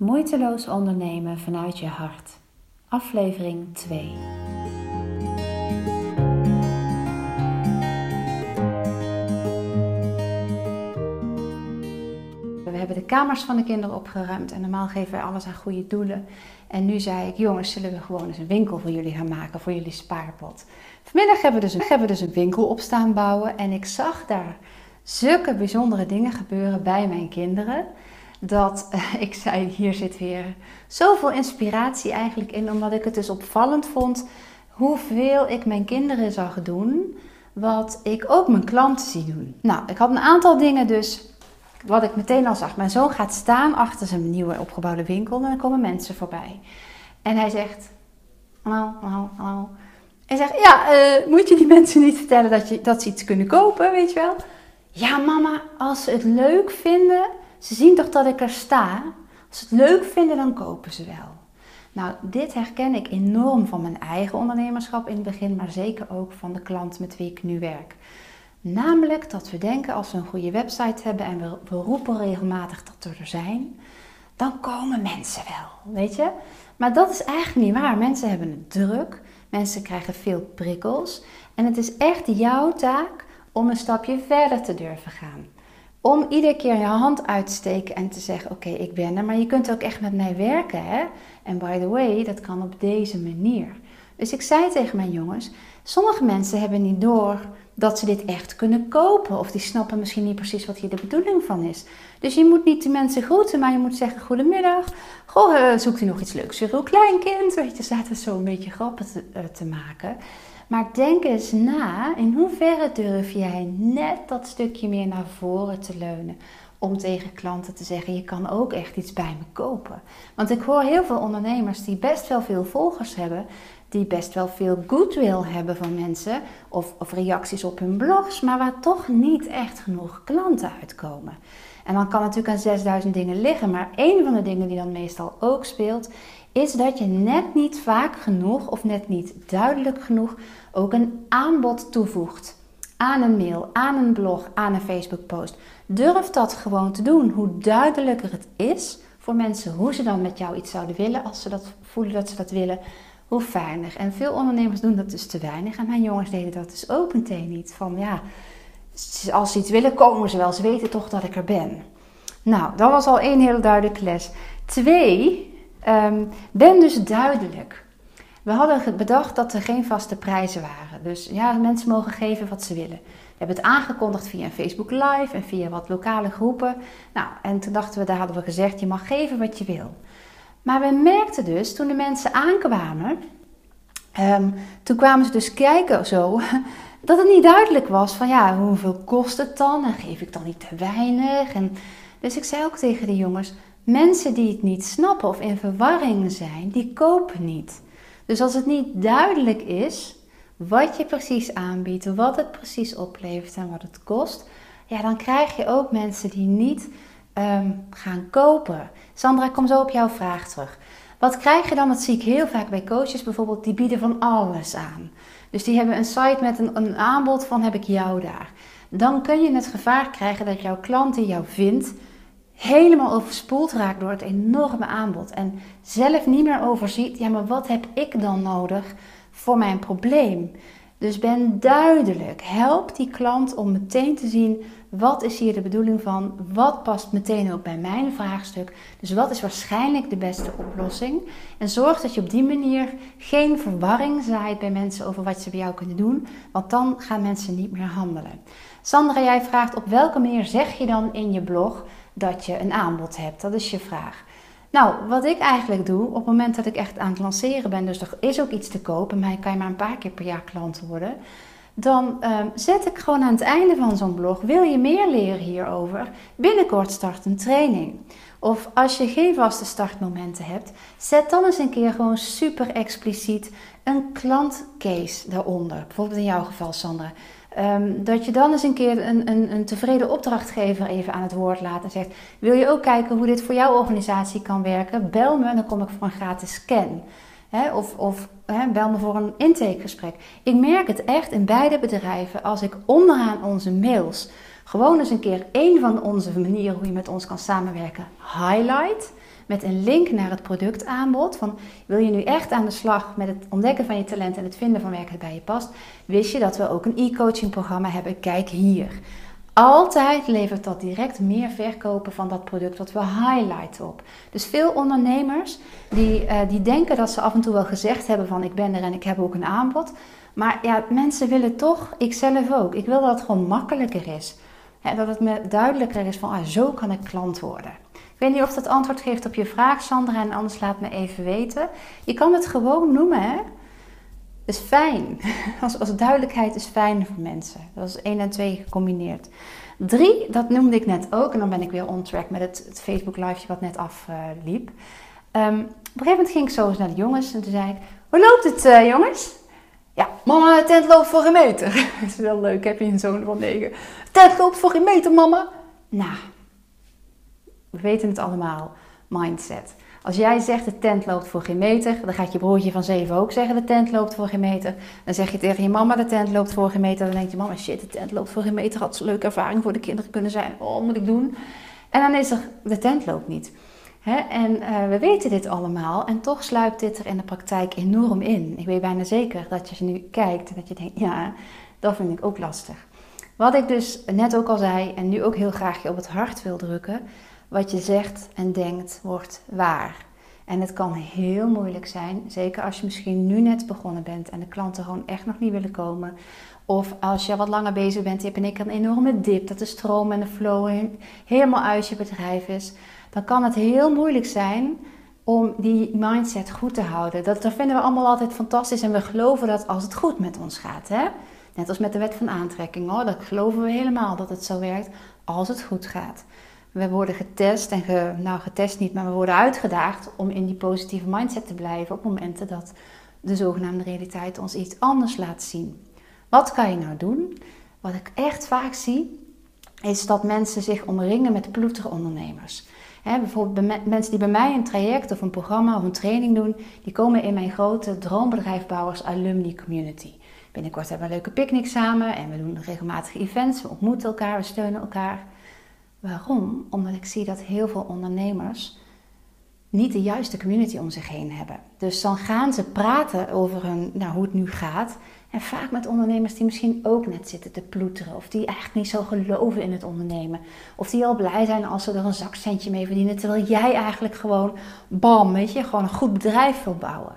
Moeiteloos ondernemen vanuit je hart. Aflevering 2. We hebben de kamers van de kinderen opgeruimd en normaal geven wij alles aan goede doelen. En nu zei ik, jongens, zullen we gewoon eens een winkel voor jullie gaan maken, voor jullie spaarpot. Vanmiddag hebben we dus een, hebben we dus een winkel op staan bouwen en ik zag daar zulke bijzondere dingen gebeuren bij mijn kinderen dat ik zei, hier zit weer zoveel inspiratie eigenlijk in, omdat ik het dus opvallend vond hoeveel ik mijn kinderen zag doen, wat ik ook mijn klanten zie doen. Nou, ik had een aantal dingen dus, wat ik meteen al zag. Mijn zoon gaat staan achter zijn nieuwe opgebouwde winkel en dan komen mensen voorbij. En hij zegt, hallo, hallo, hallo. Hij zegt, ja, uh, moet je die mensen niet vertellen dat, je, dat ze iets kunnen kopen, weet je wel? Ja, mama, als ze het leuk vinden, ze zien toch dat ik er sta? Als ze het leuk vinden, dan kopen ze wel. Nou, dit herken ik enorm van mijn eigen ondernemerschap in het begin, maar zeker ook van de klant met wie ik nu werk. Namelijk dat we denken als we een goede website hebben en we, we roepen regelmatig dat we er zijn, dan komen mensen wel, weet je? Maar dat is eigenlijk niet waar. Mensen hebben het druk, mensen krijgen veel prikkels en het is echt jouw taak om een stapje verder te durven gaan. Om iedere keer je hand uit te steken en te zeggen: Oké, ik ben er, maar je kunt ook echt met mij werken. Hè? En by the way, dat kan op deze manier. Dus ik zei tegen mijn jongens: Sommige mensen hebben niet door dat ze dit echt kunnen kopen. Of die snappen misschien niet precies wat hier de bedoeling van is. Dus je moet niet de mensen groeten, maar je moet zeggen: Goedemiddag. Goh, uh, zoekt u nog iets leuks voor uw kleinkind? Weet je, zaten zo een beetje grappen te, uh, te maken. Maar denk eens na, in hoeverre durf jij net dat stukje meer naar voren te leunen? Om tegen klanten te zeggen, je kan ook echt iets bij me kopen. Want ik hoor heel veel ondernemers die best wel veel volgers hebben, die best wel veel goodwill hebben van mensen of, of reacties op hun blogs, maar waar toch niet echt genoeg klanten uitkomen. En dan kan natuurlijk aan 6000 dingen liggen, maar één van de dingen die dan meestal ook speelt, is dat je net niet vaak genoeg of net niet duidelijk genoeg ook een aanbod toevoegt. Aan een mail, aan een blog, aan een Facebook post. Durf dat gewoon te doen. Hoe duidelijker het is voor mensen hoe ze dan met jou iets zouden willen, als ze dat voelen dat ze dat willen, hoe fijner. En veel ondernemers doen dat dus te weinig. En mijn jongens deden dat dus ook meteen niet. Van ja, als ze iets willen, komen ze wel. Ze weten toch dat ik er ben. Nou, dat was al één hele duidelijke les. Twee, um, ben dus duidelijk. We hadden bedacht dat er geen vaste prijzen waren. Dus ja, mensen mogen geven wat ze willen. We hebben het aangekondigd via een Facebook Live en via wat lokale groepen. Nou, en toen dachten we, daar hadden we gezegd, je mag geven wat je wil. Maar we merkten dus, toen de mensen aankwamen, um, toen kwamen ze dus kijken zo, dat het niet duidelijk was van ja, hoeveel kost het dan? En geef ik dan niet te weinig? En, dus ik zei ook tegen de jongens, mensen die het niet snappen of in verwarring zijn, die kopen niet. Dus als het niet duidelijk is wat je precies aanbiedt, wat het precies oplevert en wat het kost, ja, dan krijg je ook mensen die niet um, gaan kopen. Sandra, ik kom zo op jouw vraag terug. Wat krijg je dan? Dat zie ik heel vaak bij coaches bijvoorbeeld, die bieden van alles aan. Dus die hebben een site met een, een aanbod van heb ik jou daar. Dan kun je het gevaar krijgen dat jouw klant die jou vindt, helemaal overspoeld raakt door het enorme aanbod. En zelf niet meer overziet, ja maar wat heb ik dan nodig voor mijn probleem? Dus ben duidelijk. Help die klant om meteen te zien wat is hier de bedoeling van, wat past meteen ook bij mijn vraagstuk. Dus wat is waarschijnlijk de beste oplossing? En zorg dat je op die manier geen verwarring zaait bij mensen over wat ze bij jou kunnen doen, want dan gaan mensen niet meer handelen. Sandra, jij vraagt op welke manier zeg je dan in je blog dat je een aanbod hebt? Dat is je vraag. Nou, wat ik eigenlijk doe op het moment dat ik echt aan het lanceren ben, dus er is ook iets te kopen, maar kan je maar een paar keer per jaar klant worden. Dan um, zet ik gewoon aan het einde van zo'n blog: wil je meer leren hierover? Binnenkort start een training. Of als je geen vaste startmomenten hebt, zet dan eens een keer gewoon super expliciet een klantcase daaronder. Bijvoorbeeld in jouw geval, Sandra. Um, dat je dan eens een keer een, een, een, tevreden opdrachtgever even aan het woord laat en zegt: Wil je ook kijken hoe dit voor jouw organisatie kan werken? Bel me, dan kom ik voor een gratis scan. of of bel me voor een intakegesprek. Ik merk het echt in beide bedrijven als ik onderaan onze mails gewoon eens een keer één van onze manieren hoe je met ons kan samenwerken highlight met een link naar het productaanbod. Van wil je nu echt aan de slag met het ontdekken van je talent en het vinden van werk dat bij je past? Wist je dat we ook een e-coaching programma hebben? Kijk hier. Altijd levert dat direct meer verkopen van dat product wat we highlighten op. Dus veel ondernemers die, uh, die denken dat ze af en toe wel gezegd hebben van ik ben er en ik heb ook een aanbod. Maar ja, mensen willen toch, ik zelf ook, ik wil dat het gewoon makkelijker is. dat het me duidelijker is van ah, zo kan ik klant worden. Weet niet of dat antwoord geeft op je vraag, Sandra, en anders laat me even weten. Je kan het gewoon noemen, hè? is fijn. Als, als duidelijkheid is fijn voor mensen. Dat is 1 en 2 gecombineerd. 3, dat noemde ik net ook. En dan ben ik weer on track met het, het Facebook live wat net afliep. Um, op een gegeven moment ging ik zo eens naar de jongens. En toen zei ik, hoe loopt het uh, jongens? Ja, mama, tent loopt voor een meter. dat is wel leuk, heb je een zoon van 9. De tent loopt voor een meter, mama. Nou, we weten het allemaal. Mindset. Als jij zegt de tent loopt voor geen meter, dan gaat je broertje van 7 ook zeggen de tent loopt voor geen meter. Dan zeg je tegen je mama de tent loopt voor geen meter. Dan denkt je mama shit de tent loopt voor geen meter. Had een leuke ervaring voor de kinderen kunnen zijn. Oh, moet ik doen? En dan is er de tent loopt niet. En uh, we weten dit allemaal en toch sluipt dit er in de praktijk enorm in. Ik weet bijna zeker dat je nu kijkt en dat je denkt, ja, dat vind ik ook lastig. Wat ik dus net ook al zei en nu ook heel graag je op het hart wil drukken, wat je zegt en denkt wordt waar. En het kan heel moeilijk zijn, zeker als je misschien nu net begonnen bent en de klanten gewoon echt nog niet willen komen. Of als je wat langer bezig bent, heb ik een enorme dip, dat de stroom en de flow helemaal uit je bedrijf is. Dan kan het heel moeilijk zijn om die mindset goed te houden. Dat, dat vinden we allemaal altijd fantastisch en we geloven dat als het goed met ons gaat. Hè? Net als met de wet van aantrekking hoor, dat geloven we helemaal dat het zo werkt als het goed gaat. We worden getest en nou getest niet, maar we worden uitgedaagd om in die positieve mindset te blijven op momenten dat de zogenaamde realiteit ons iets anders laat zien. Wat kan je nou doen? Wat ik echt vaak zie, is dat mensen zich omringen met ploetere ondernemers. bijvoorbeeld mensen die bij mij een traject of een programma of een training doen, die komen in mijn grote droombedrijfbouwers alumni community. Binnenkort hebben we een leuke picknick samen en we doen regelmatige events, we ontmoeten elkaar, we steunen elkaar. Waarom? Omdat ik zie dat heel veel ondernemers niet de juiste community om zich heen hebben. Dus dan gaan ze praten over hun, nou, hoe het nu gaat. En vaak met ondernemers die misschien ook net zitten te ploeteren. Of die eigenlijk niet zo geloven in het ondernemen. Of die al blij zijn als ze er een zakcentje mee verdienen. Terwijl jij eigenlijk gewoon, bam, weet je, gewoon een goed bedrijf wil bouwen.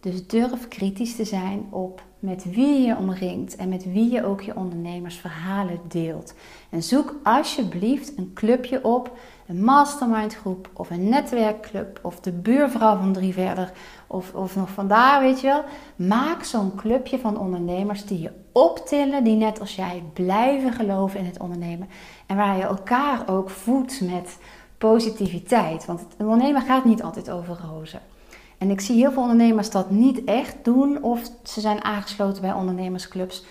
Dus durf kritisch te zijn op met wie je omringt en met wie je ook je ondernemersverhalen deelt. En zoek alsjeblieft een clubje op, een mastermind groep of een netwerkclub of de buurvrouw van drie verder of, of nog vandaar, weet je wel. Maak zo'n clubje van ondernemers die je optillen, die net als jij blijven geloven in het ondernemen en waar je elkaar ook voedt met positiviteit. Want het ondernemen gaat niet altijd over rozen. En ik zie heel veel ondernemers dat niet echt doen of ze zijn aangesloten bij ondernemersclubs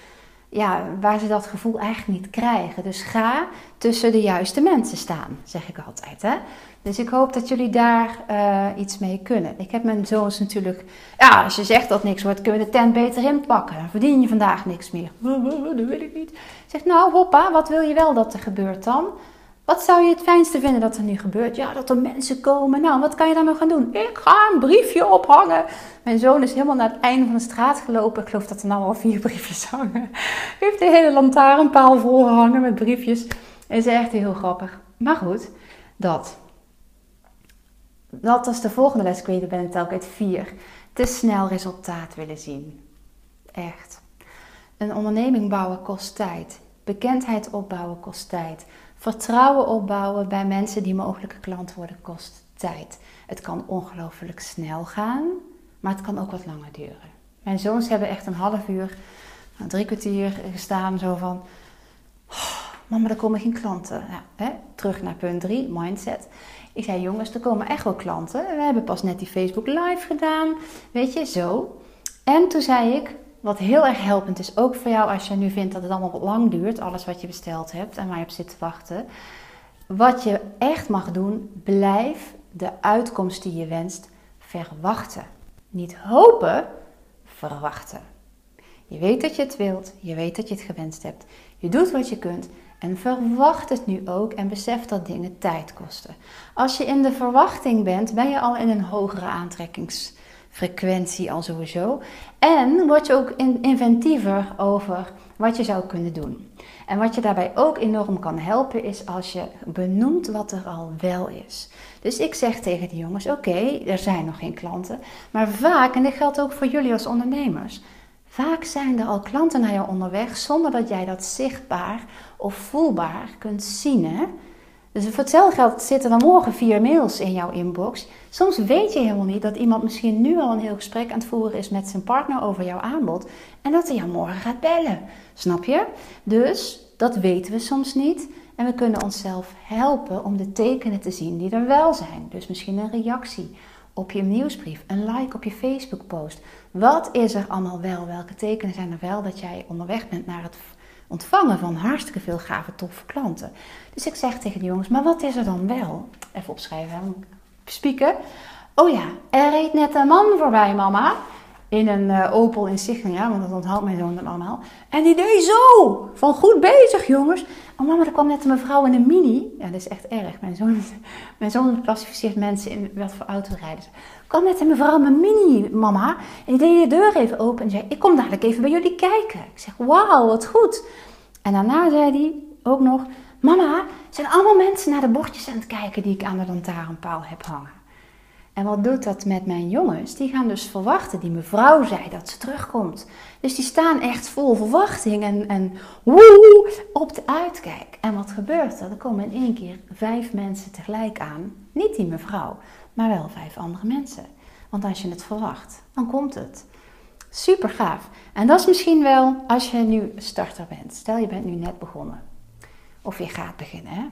ja, waar ze dat gevoel eigenlijk niet krijgen. Dus ga tussen de juiste mensen staan, zeg ik altijd. Hè? Dus ik hoop dat jullie daar uh, iets mee kunnen. Ik heb mijn zoons natuurlijk. Ja, als je zegt dat niks wordt, kunnen we de tent beter inpakken. Dan verdien je vandaag niks meer. Dat wil ik niet. Zeg, nou hoppa, wat wil je wel dat er gebeurt dan? Wat zou je het fijnste vinden dat er nu gebeurt? Ja, dat er mensen komen. Nou, wat kan je dan nog gaan doen? Ik ga een briefje ophangen. Mijn zoon is helemaal naar het einde van de straat gelopen. Ik geloof dat er nou al vier briefjes hangen. Hij heeft de hele lantaarnpaal volgehangen met briefjes. Is echt heel grappig. Maar goed, dat. Dat was de volgende les. Ik weet, ik ben het telkens vier. Te snel resultaat willen zien. Echt. Een onderneming bouwen kost tijd. Bekendheid opbouwen kost tijd. Vertrouwen opbouwen bij mensen die mogelijke klant worden kost tijd. Het kan ongelooflijk snel gaan, maar het kan ook wat langer duren. Mijn zoons hebben echt een half uur, nou, drie kwartier gestaan, zo van: oh, Mama, er komen geen klanten. Ja, hè? Terug naar punt 3, mindset. Ik zei: Jongens, er komen echt wel klanten. We hebben pas net die Facebook Live gedaan. Weet je, zo. En toen zei ik: wat heel erg helpend is, ook voor jou als je nu vindt dat het allemaal wat lang duurt, alles wat je besteld hebt en waar je op zit te wachten. Wat je echt mag doen, blijf de uitkomst die je wenst verwachten. Niet hopen, verwachten. Je weet dat je het wilt, je weet dat je het gewenst hebt. Je doet wat je kunt En verwacht het nu ook en besef dat dingen tijd kosten. Als je in de verwachting bent, ben je al in een hogere aantrekkingsfrequentie al sowieso. En word je ook inventiever over wat je zou kunnen doen. En wat je daarbij ook enorm kan helpen is als je benoemt wat er al wel is. Dus ik zeg tegen die jongens: oké, er zijn nog geen klanten, maar vaak, en dit geldt ook voor jullie als ondernemers, vaak zijn er al klanten naar jou onderweg zonder dat jij dat zichtbaar of voelbaar kunt zien. Hè? Dus voor hetzelfde geld zitten er morgen vier mails in jouw inbox. Soms weet je helemaal niet dat iemand misschien nu al een heel gesprek aan het voeren is met zijn partner over jouw aanbod. En dat hij jou morgen gaat bellen. Snap je? Dus dat weten we soms niet. En we kunnen onszelf helpen om de tekenen te zien die er wel zijn. Dus misschien een reactie op je nieuwsbrief, een like op je Facebook post. Wat is er allemaal wel? Welke tekenen zijn er wel dat jij onderweg bent naar het ontvangen van hartstikke veel gave, toffe klanten. Dus ik zeg tegen de jongens, maar wat is er dan wel? Even opschrijven, spieken. Oh ja, er reed net een man voorbij, mama. In een uh, Opel insignia, want dat onthoudt mijn zoon dan allemaal. En die deed zo, van goed bezig jongens. Oh mama, er kwam net een mevrouw in een mini. Ja, dat is echt erg. Mijn zoon, mijn zoon klassificeert mensen in wat voor auto rijden ze. Kwam net een mevrouw in een mini, mama. En die deed de deur even open en zei, ik kom dadelijk even bij jullie kijken. Ik zeg, wauw, wat goed. En daarna zei hij ook nog, mama, zijn allemaal mensen naar de bordjes aan het kijken die ik aan de lantaarnpaal heb hangen. En wat doet dat met mijn jongens? Die gaan dus verwachten. Die mevrouw zei dat ze terugkomt. Dus die staan echt vol verwachting en, en woe, op de uitkijk. En wat gebeurt er? Er komen in één keer vijf mensen tegelijk aan. Niet die mevrouw, maar wel vijf andere mensen. Want als je het verwacht, dan komt het. Super gaaf. En dat is misschien wel als je nu starter bent. Stel je bent nu net begonnen. Of je gaat beginnen. Hè?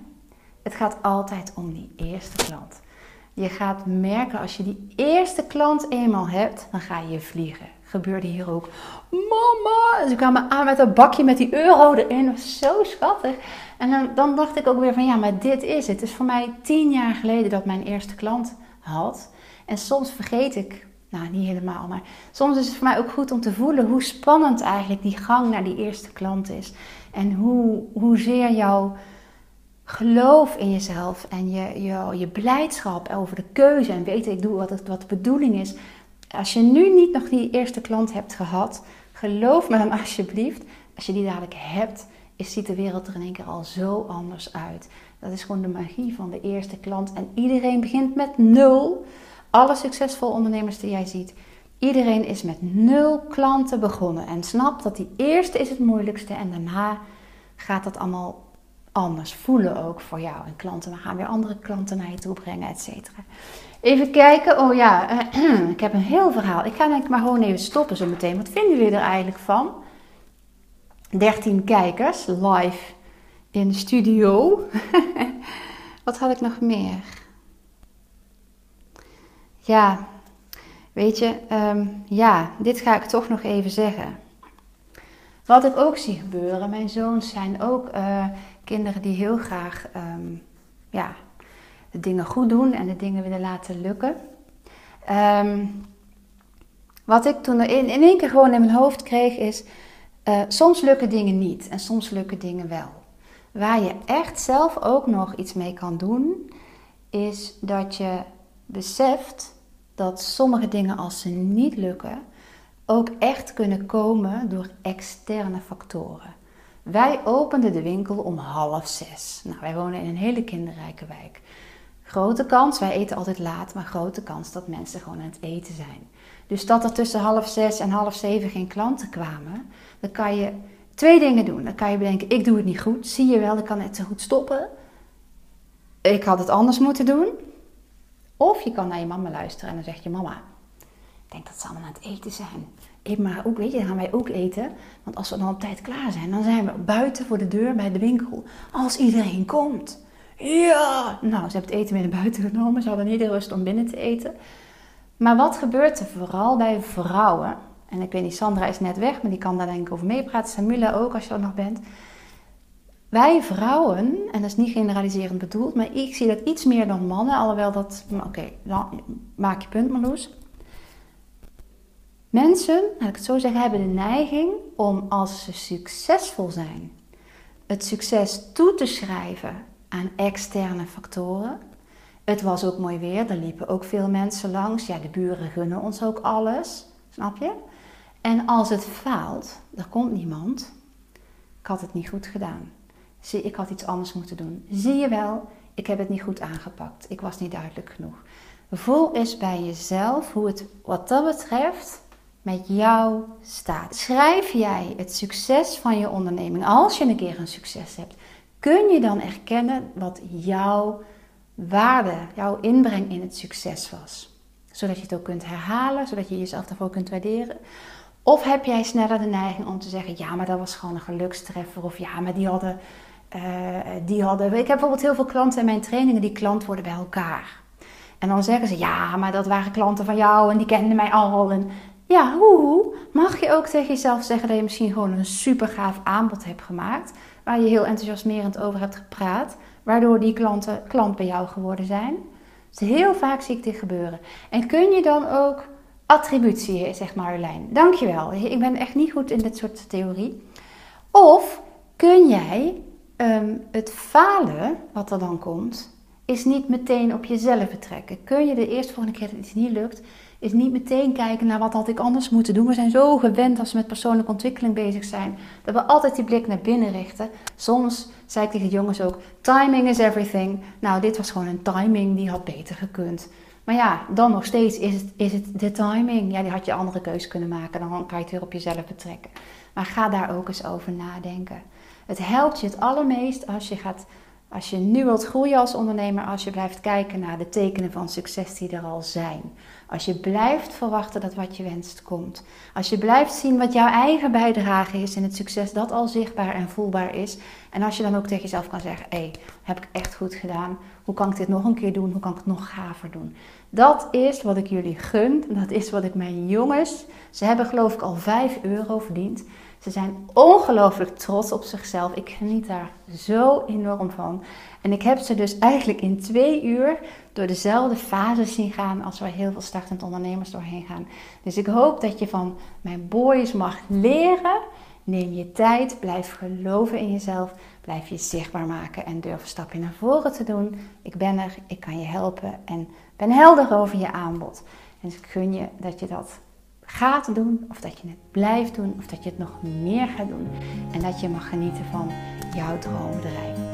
Het gaat altijd om die eerste klant. Je gaat merken als je die eerste klant eenmaal hebt, dan ga je vliegen. Gebeurde hier ook. Mama! Ze kwamen aan met een bakje met die euro erin. Zo schattig. En dan, dan dacht ik ook weer van ja, maar dit is het. Het is voor mij tien jaar geleden dat mijn eerste klant had. En soms vergeet ik, nou niet helemaal, maar soms is het voor mij ook goed om te voelen hoe spannend eigenlijk die gang naar die eerste klant is. En hoe, hoezeer jouw geloof in jezelf en je, je, je blijdschap over de keuze en weten, ik doe wat, het, wat de bedoeling is. Als je nu niet nog die eerste klant hebt gehad, geloof me dan alsjeblieft, als je die dadelijk hebt, ziet de wereld er in één keer al zo anders uit. Dat is gewoon de magie van de eerste klant. En iedereen begint met nul. Alle succesvolle ondernemers die jij ziet, iedereen is met nul klanten begonnen. En snap dat die eerste is het moeilijkste en daarna gaat dat allemaal anders voelen ook voor jou. En klanten, we gaan weer andere klanten naar je toe brengen, et cetera. Even kijken. Oh ja, ik heb een heel verhaal. Ik ga denk ik maar gewoon even stoppen zo meteen. Wat vinden jullie er eigenlijk van? 13 kijkers live in de studio. Wat had ik nog meer? Ja, weet je, ehm, ja, dit ga ik toch nog even zeggen. Wat ik ook zie gebeuren, mijn zoons zijn ook uh, kinderen die heel graag um, ja, de dingen goed doen en de dingen willen laten lukken. Um, wat ik toen in, in één keer gewoon in mijn hoofd kreeg is, uh, soms lukken dingen niet en soms lukken dingen wel. Waar je echt zelf ook nog iets mee kan doen, is dat je beseft dat sommige dingen als ze niet lukken, ook echt kunnen komen door externe factoren. Wij openden de winkel om half zes. Nou, wij wonen in een hele kinderrijke wijk. Grote kans, wij eten altijd laat, maar grote kans dat mensen gewoon aan het eten zijn. Dus dat er tussen half zes en half zeven geen klanten kwamen, dan kan je twee dingen doen. Dan kan je bedenken, ik doe het niet goed. Zie je wel, ik kan net zo goed stoppen. Ik had het anders moeten doen. Of je kan naar je mama luisteren en dan zeg je, mama, ik denk dat ze allemaal aan het eten zijn. Ik, maar ook, weet je, dan gaan wij ook eten. Want als we dan op tijd klaar zijn, dan zijn we buiten voor de deur bij de winkel. Als iedereen komt. Ja! Nou, ze hebben het eten weer naar buiten genomen. Ze hadden niet de rust om binnen te eten. Maar wat gebeurt er vooral bij vrouwen? En ik weet niet, Sandra is net weg, maar die kan daar denk ik over meepraten. Samula ook, als je er nog bent. Wij vrouwen, en dat is niet generaliserend bedoeld, maar ik zie dat iets meer dan mannen. Alhoewel dat, oké, dan maak je punt Marloes. Mensen, laat ik het zo zeggen, hebben de neiging om als ze succesvol zijn, het succes toe te schrijven aan externe factoren. Het was ook mooi weer, er liepen ook veel mensen langs. Ja, de buren gunnen ons ook alles, snap je? En als het faalt, er komt niemand. Ik had het niet goed gedaan. Zie, ik had iets anders moeten doen. Zie je wel, ik heb het niet goed aangepakt. Ik was niet duidelijk genoeg. Voel eens bij jezelf hoe het wat dat betreft met jou staat. Schrijf jij het succes van je onderneming, als je een keer een succes hebt, kun je dan erkennen wat jouw waarde, jouw inbreng in het succes was? Zodat je het ook kunt herhalen, zodat je jezelf daarvoor kunt waarderen. Of heb jij sneller de neiging om te zeggen: ja, maar dat was gewoon een gelukstreffer. Of ja, maar die hadden. Uh, die hadden. Ik heb bijvoorbeeld heel veel klanten in mijn trainingen die klant worden bij elkaar. En dan zeggen ze: ja, maar dat waren klanten van jou en die kenden mij al. En ja, hoe mag je ook tegen jezelf zeggen dat je misschien gewoon een super gaaf aanbod hebt gemaakt, waar je heel enthousiasmerend over hebt gepraat, waardoor die klanten klant bij jou geworden zijn. Dus heel vaak zie ik dit gebeuren. En kun je dan ook attributie, zeg maar, Marjolein. Dankjewel. Ik ben echt niet goed in dit soort theorie. Of kun jij um, het falen, wat er dan komt, is niet meteen op jezelf betrekken. Kun je de eerste volgende keer dat iets niet lukt, is niet meteen kijken naar wat had ik anders moeten doen. We zijn zo gewend als we met persoonlijke ontwikkeling bezig zijn, dat we altijd die blik naar binnen richten. Soms zei ik tegen de jongens ook, timing is everything. Nou, dit was gewoon een timing, die had beter gekund. Maar ja, dan nog steeds is het, is het de timing. Ja, die had je andere keuze kunnen maken. Dan kan je het weer op jezelf betrekken. Maar ga daar ook eens over nadenken. Het helpt je het allermeest als je gaat als je nu wilt groeien als ondernemer, als je blijft kijken naar de tekenen van succes die er al zijn. Als je blijft verwachten dat wat je wenst komt. Als je blijft zien wat jouw eigen bijdrage is in het succes dat al zichtbaar en voelbaar is. En als je dan ook tegen jezelf kan zeggen: hé, hey, heb ik echt goed gedaan? Hoe kan ik dit nog een keer doen? Hoe kan ik het nog gaver doen? Dat is wat ik jullie gun. Dat is wat ik mijn jongens. Ze hebben geloof ik al 5 euro verdiend. Ze zijn ongelooflijk trots op zichzelf. Ik geniet daar zo enorm van. En ik heb ze dus eigenlijk in twee uur door dezelfde fases zien gaan als waar heel veel startend ondernemers doorheen gaan. Dus ik hoop dat je van mijn boys mag leren. Neem je tijd, blijf geloven in jezelf, blijf je zichtbaar maken en durf een stapje naar voren te doen. Ik ben er, ik kan je helpen en ben helder over je aanbod. En dus ik gun je dat je dat gaat doen, of dat je het blijft doen, of dat je het nog meer gaat doen. En dat je mag genieten van jouw droombedrijf.